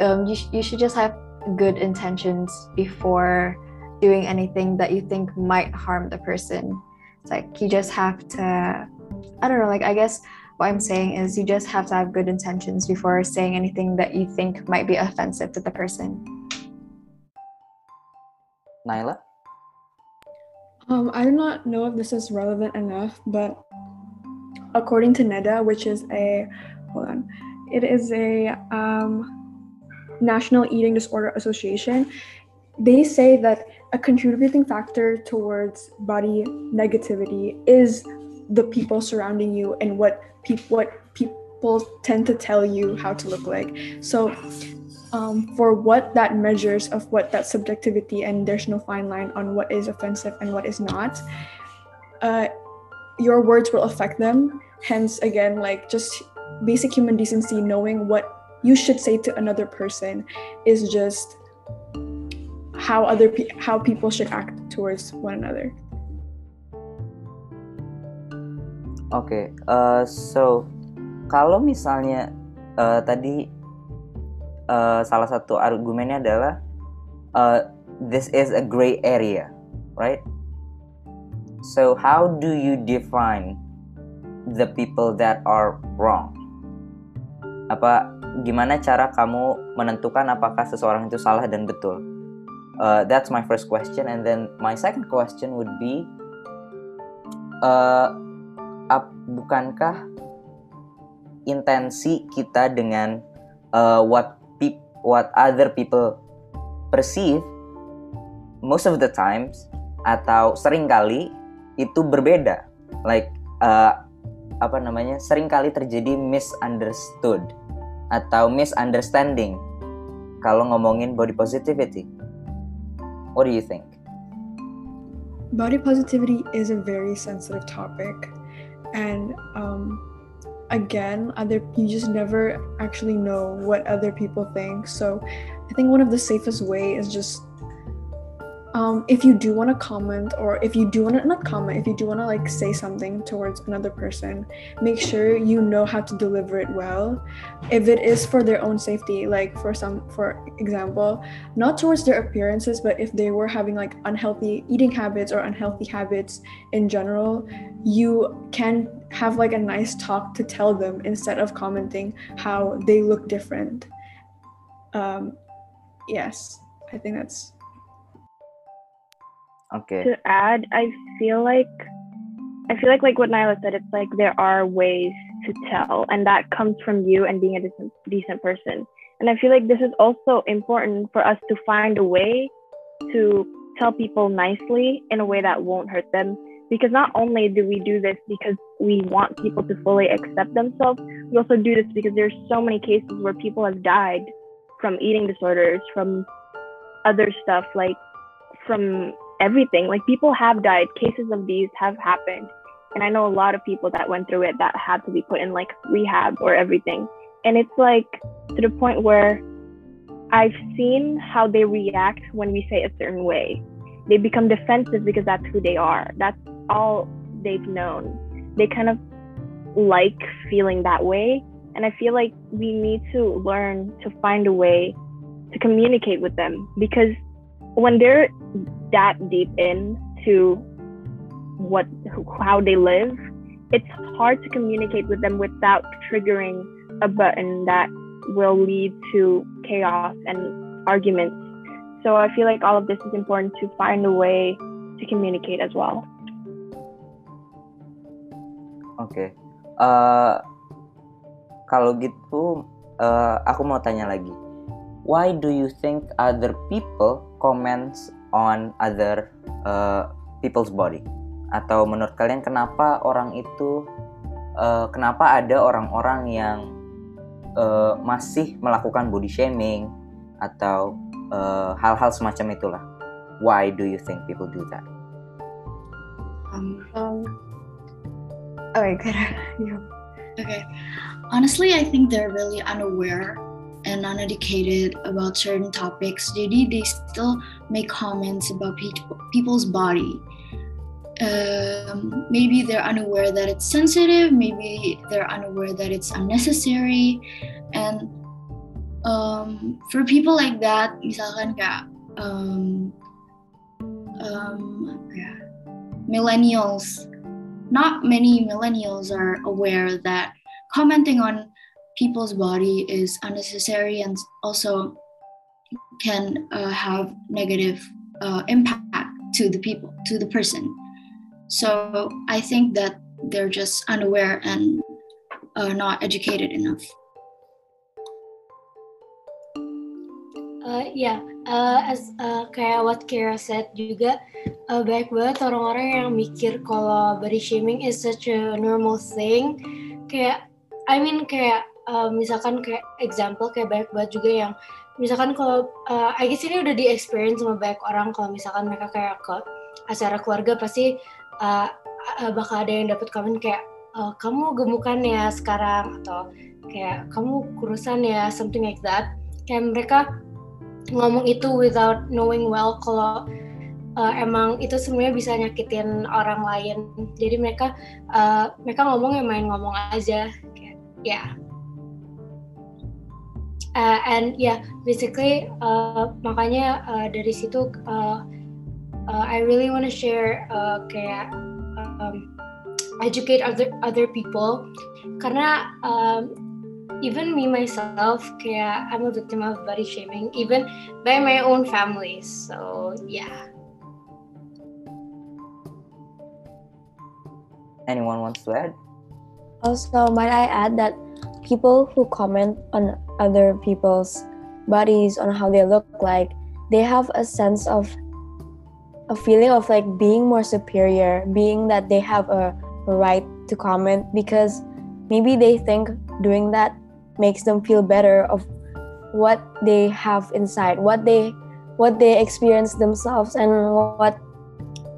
um, you, sh- you should just have good intentions before doing anything that you think might harm the person it's like you just have to i don't know like i guess what i'm saying is you just have to have good intentions before saying anything that you think might be offensive to the person Nyla? Um, I do not know if this is relevant enough, but according to NEDA, which is a hold on, it is a um, National Eating Disorder Association. They say that a contributing factor towards body negativity is the people surrounding you and what people what people tend to tell you how to look like. So um, for what that measures of what that subjectivity and there's no fine line on what is offensive and what is not uh, your words will affect them hence again like just basic human decency knowing what you should say to another person is just how other pe- how people should act towards one another Oke, uh, so kalau misalnya uh, tadi uh, salah satu argumennya adalah uh, this is a gray area, right? So how do you define the people that are wrong? Apa gimana cara kamu menentukan apakah seseorang itu salah dan betul? Uh, that's my first question, and then my second question would be, uh, ap- bukankah intensi kita dengan uh, what peop- what other people perceive most of the times atau sering kali itu berbeda? Like uh, apa namanya sering kali terjadi misunderstood atau misunderstanding. Kalau ngomongin body positivity what do you think? Body positivity is a very sensitive topic and um, again other you just never actually know what other people think so i think one of the safest way is just um, if you do want to comment or if you do want to not comment if you do want to like say something towards another person make sure you know how to deliver it well. If it is for their own safety like for some for example not towards their appearances but if they were having like unhealthy eating habits or unhealthy habits in general you can have like a nice talk to tell them instead of commenting how they look different. Um yes i think that's oke to add, I feel like I feel like like what Nyla said, it's like there are ways to tell, and that comes from you and being a decent, decent person. And I feel like this is also important for us to find a way to tell people nicely in a way that won't hurt them. Because not only do we do this because we want people to fully accept themselves, we also do this because there's so many cases where people have died from eating disorders, from other stuff, like from everything. Like people have died. Cases of these have happened. And I know a lot of people that went through it that had to be put in like rehab or everything. And it's like to the point where I've seen how they react when we say a certain way. They become defensive because that's who they are. That's all they've known. They kind of like feeling that way. And I feel like we need to learn to find a way to communicate with them because when they're that deep into what how they live, it's hard to communicate with them without triggering a button that will lead to chaos and arguments. So I feel like all of this is important to find a way to communicate as well. Okay. uh, kalau gitu uh, aku mau tanya lagi. Why do you think other people comments on other uh, people's body? Atau menurut kalian kenapa orang itu, uh, kenapa ada orang-orang yang uh, masih melakukan body shaming atau hal-hal uh, semacam itulah? Why do you think people do that? Um, Um, oh, you. Okay. Honestly, I think they're really unaware and uneducated about certain topics. Jadi they still make comments about pe- people's body. Um, maybe they're unaware that it's sensitive. Maybe they're unaware that it's unnecessary. And um, for people like that, misalkan kayak um, um, yeah, millennials not many millennials are aware that commenting on people's body is unnecessary and also can uh, have negative uh, impact to the people to the person. So i think that they're just unaware and uh, not educated enough. Uh, ya, uh, as uh, kayak what Kira said juga uh, banyak banget orang-orang yang mikir kalau body shaming is such a normal thing. Kayak, I mean kayak uh, misalkan kayak example kayak banyak banget juga yang misalkan kalau uh, I ini udah di experience sama banyak orang kalau misalkan mereka kayak ke acara keluarga pasti uh, bakal ada yang dapat komen kayak uh, kamu gemukan ya sekarang atau kayak kamu kurusan ya something like that. Kayak mereka ngomong itu without knowing well kalau uh, emang itu sebenarnya bisa nyakitin orang lain. Jadi mereka uh, mereka ngomong ya main ngomong aja, ya. Yeah. Uh, and yeah, basically uh, makanya uh, dari situ uh, uh, I really want to share uh, kayak um, educate other other people. Karena um, even me myself kayak I'm a victim of body shaming even by my own family. So yeah anyone wants to add? Also, might I add that people who comment on other people's bodies, on how they look like, they have a sense of a feeling of like being more superior, being that they have a right to comment because maybe they think doing that makes them feel better of what they have inside, what they what they experience themselves and what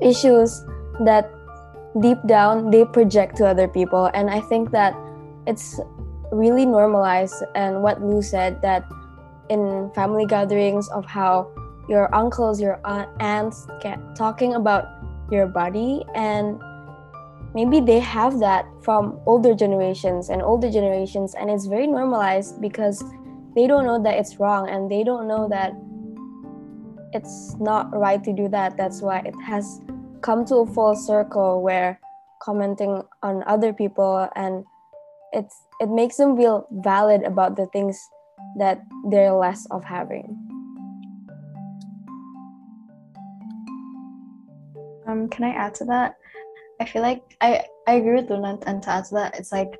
issues that deep down they project to other people. And i think that it's really normalized and what lou said that in family gatherings of how your uncles your aunts get talking about your body and maybe they have that from older generations and older generations and it's very normalized because they don't know that it's wrong and they don't know that it's not right to do that. That's why it has come to a full circle where commenting on other people and it's it makes them feel valid about the things that they're less of having. Um can i add to that? I feel like i i agree with luna and to add to that it's like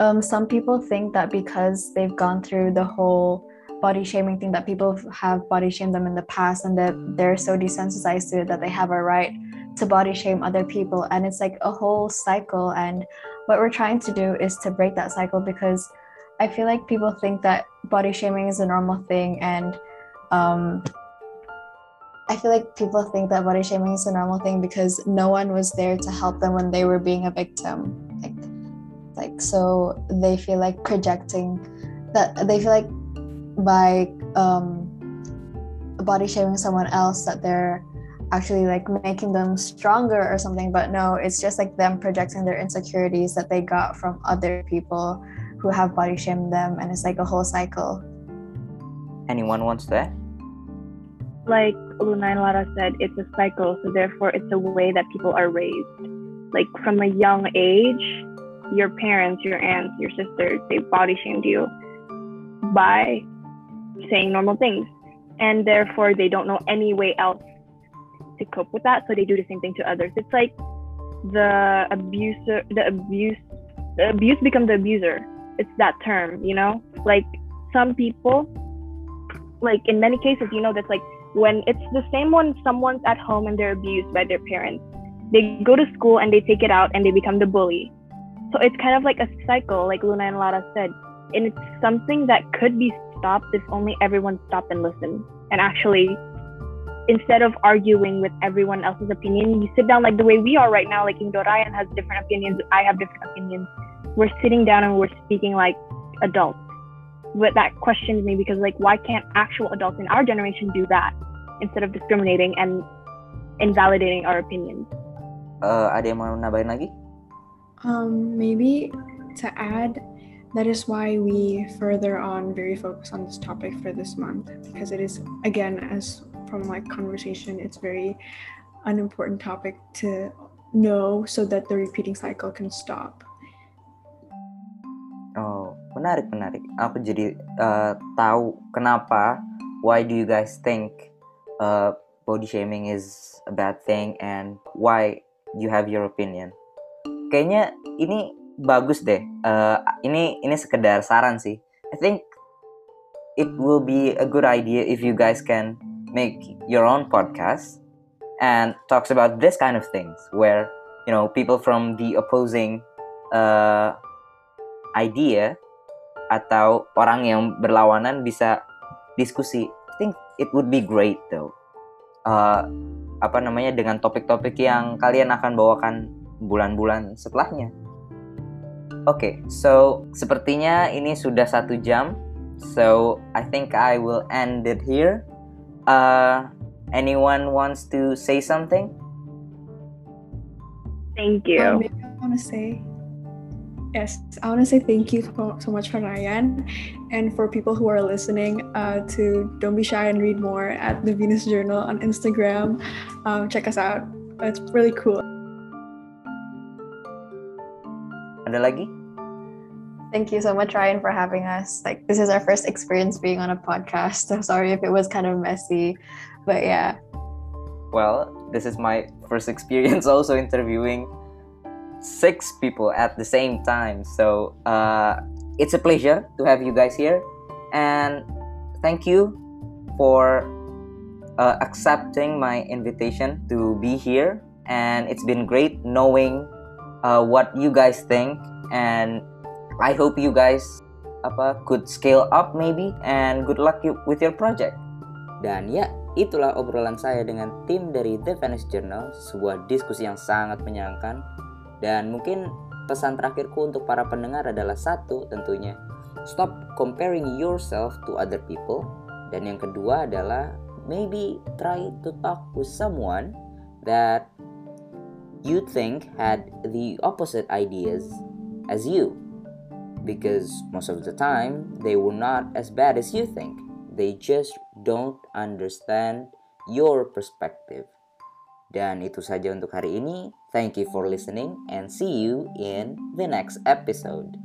um some people think that because they've gone through the whole body shaming thing that people have body shamed them in the past and that they're so desensitized to it that they have a right to body shame other people and it's like a whole cycle and what we're trying to do is to break that cycle because i feel like people think that body shaming is a normal thing and um, i feel like people think that body shaming is a normal thing because no one was there to help them when they were being a victim like like so they feel like projecting that they feel like by um, body shaming someone else that they're actually like making them stronger or something but no it's just like them projecting their insecurities that they got from other people who have body shamed them and it's like a whole cycle. Anyone wants that? Like luna and lara said it's a cycle so therefore it's a way that people are raised. Like from a young age your parents your aunts your sisters they body shamed you by saying normal things and therefore they don't know any way else to cope with that so they do the same thing to others. It's like the abuser the abuse the abuse becomes the abuser. It's that term you know? Like some people like in many cases you know that's like when it's the same when someone's at home and they're abused by their parents they go to school and they take it out and they become the bully. So it's kind of like a cycle like luna and lara said and it's something that could be stopped if only everyone stopped and listened and actually instead of arguing with everyone else's opinion, you sit down like the way we are right now. Like Indo Ryan has different opinions, I have different opinions. We're sitting down and we're speaking like adults. But that questions me because like why can't actual adults in our generation do that instead of discriminating and invalidating our opinions? Uh, ada yang mau nambahin lagi? Um, maybe to add, that is why we further on very focus on this topic for this month because it is again as from like conversation it's very an important topic to know so that the repeating cycle can stop oh menarik menarik aku jadi uh, tahu kenapa why do you guys think uh, body shaming is a bad thing and why you have your opinion kayaknya ini bagus deh. Uh, ini ini sekedar saran sih. I think it will be a good idea if you guys can make your own podcast and talks about this kind of things where you know people from the opposing uh, idea atau orang yang berlawanan bisa diskusi. I think it would be great though. Uh, apa namanya dengan topik-topik yang kalian akan bawakan bulan-bulan setelahnya. Oke, okay, so sepertinya ini sudah satu jam. So I think I will end it here. Uh, anyone wants to say something? Thank you. Um, I want to say yes. I want to say thank you so, so much for Ryan, and for people who are listening. Uh, to don't be shy and read more at the Venus Journal on Instagram. Um, check us out. It's really cool. Ada lagi? Thank you so much, Ryan, for having us. Like, this is our first experience being on a podcast. So sorry if it was kind of messy, but yeah. Well, this is my first experience also interviewing six people at the same time. So uh, it's a pleasure to have you guys here. And thank you for uh, accepting my invitation to be here. And it's been great knowing uh, what you guys think and I hope you guys apa could scale up maybe and good luck you with your project. Dan ya, itulah obrolan saya dengan tim dari The Venice Journal, sebuah diskusi yang sangat menyenangkan. Dan mungkin pesan terakhirku untuk para pendengar adalah satu tentunya, stop comparing yourself to other people. Dan yang kedua adalah maybe try to talk with someone that you think had the opposite ideas as you because most of the time they were not as bad as you think. They just don't understand your perspective. Dan itu saja untuk hari ini. Thank you for listening and see you in the next episode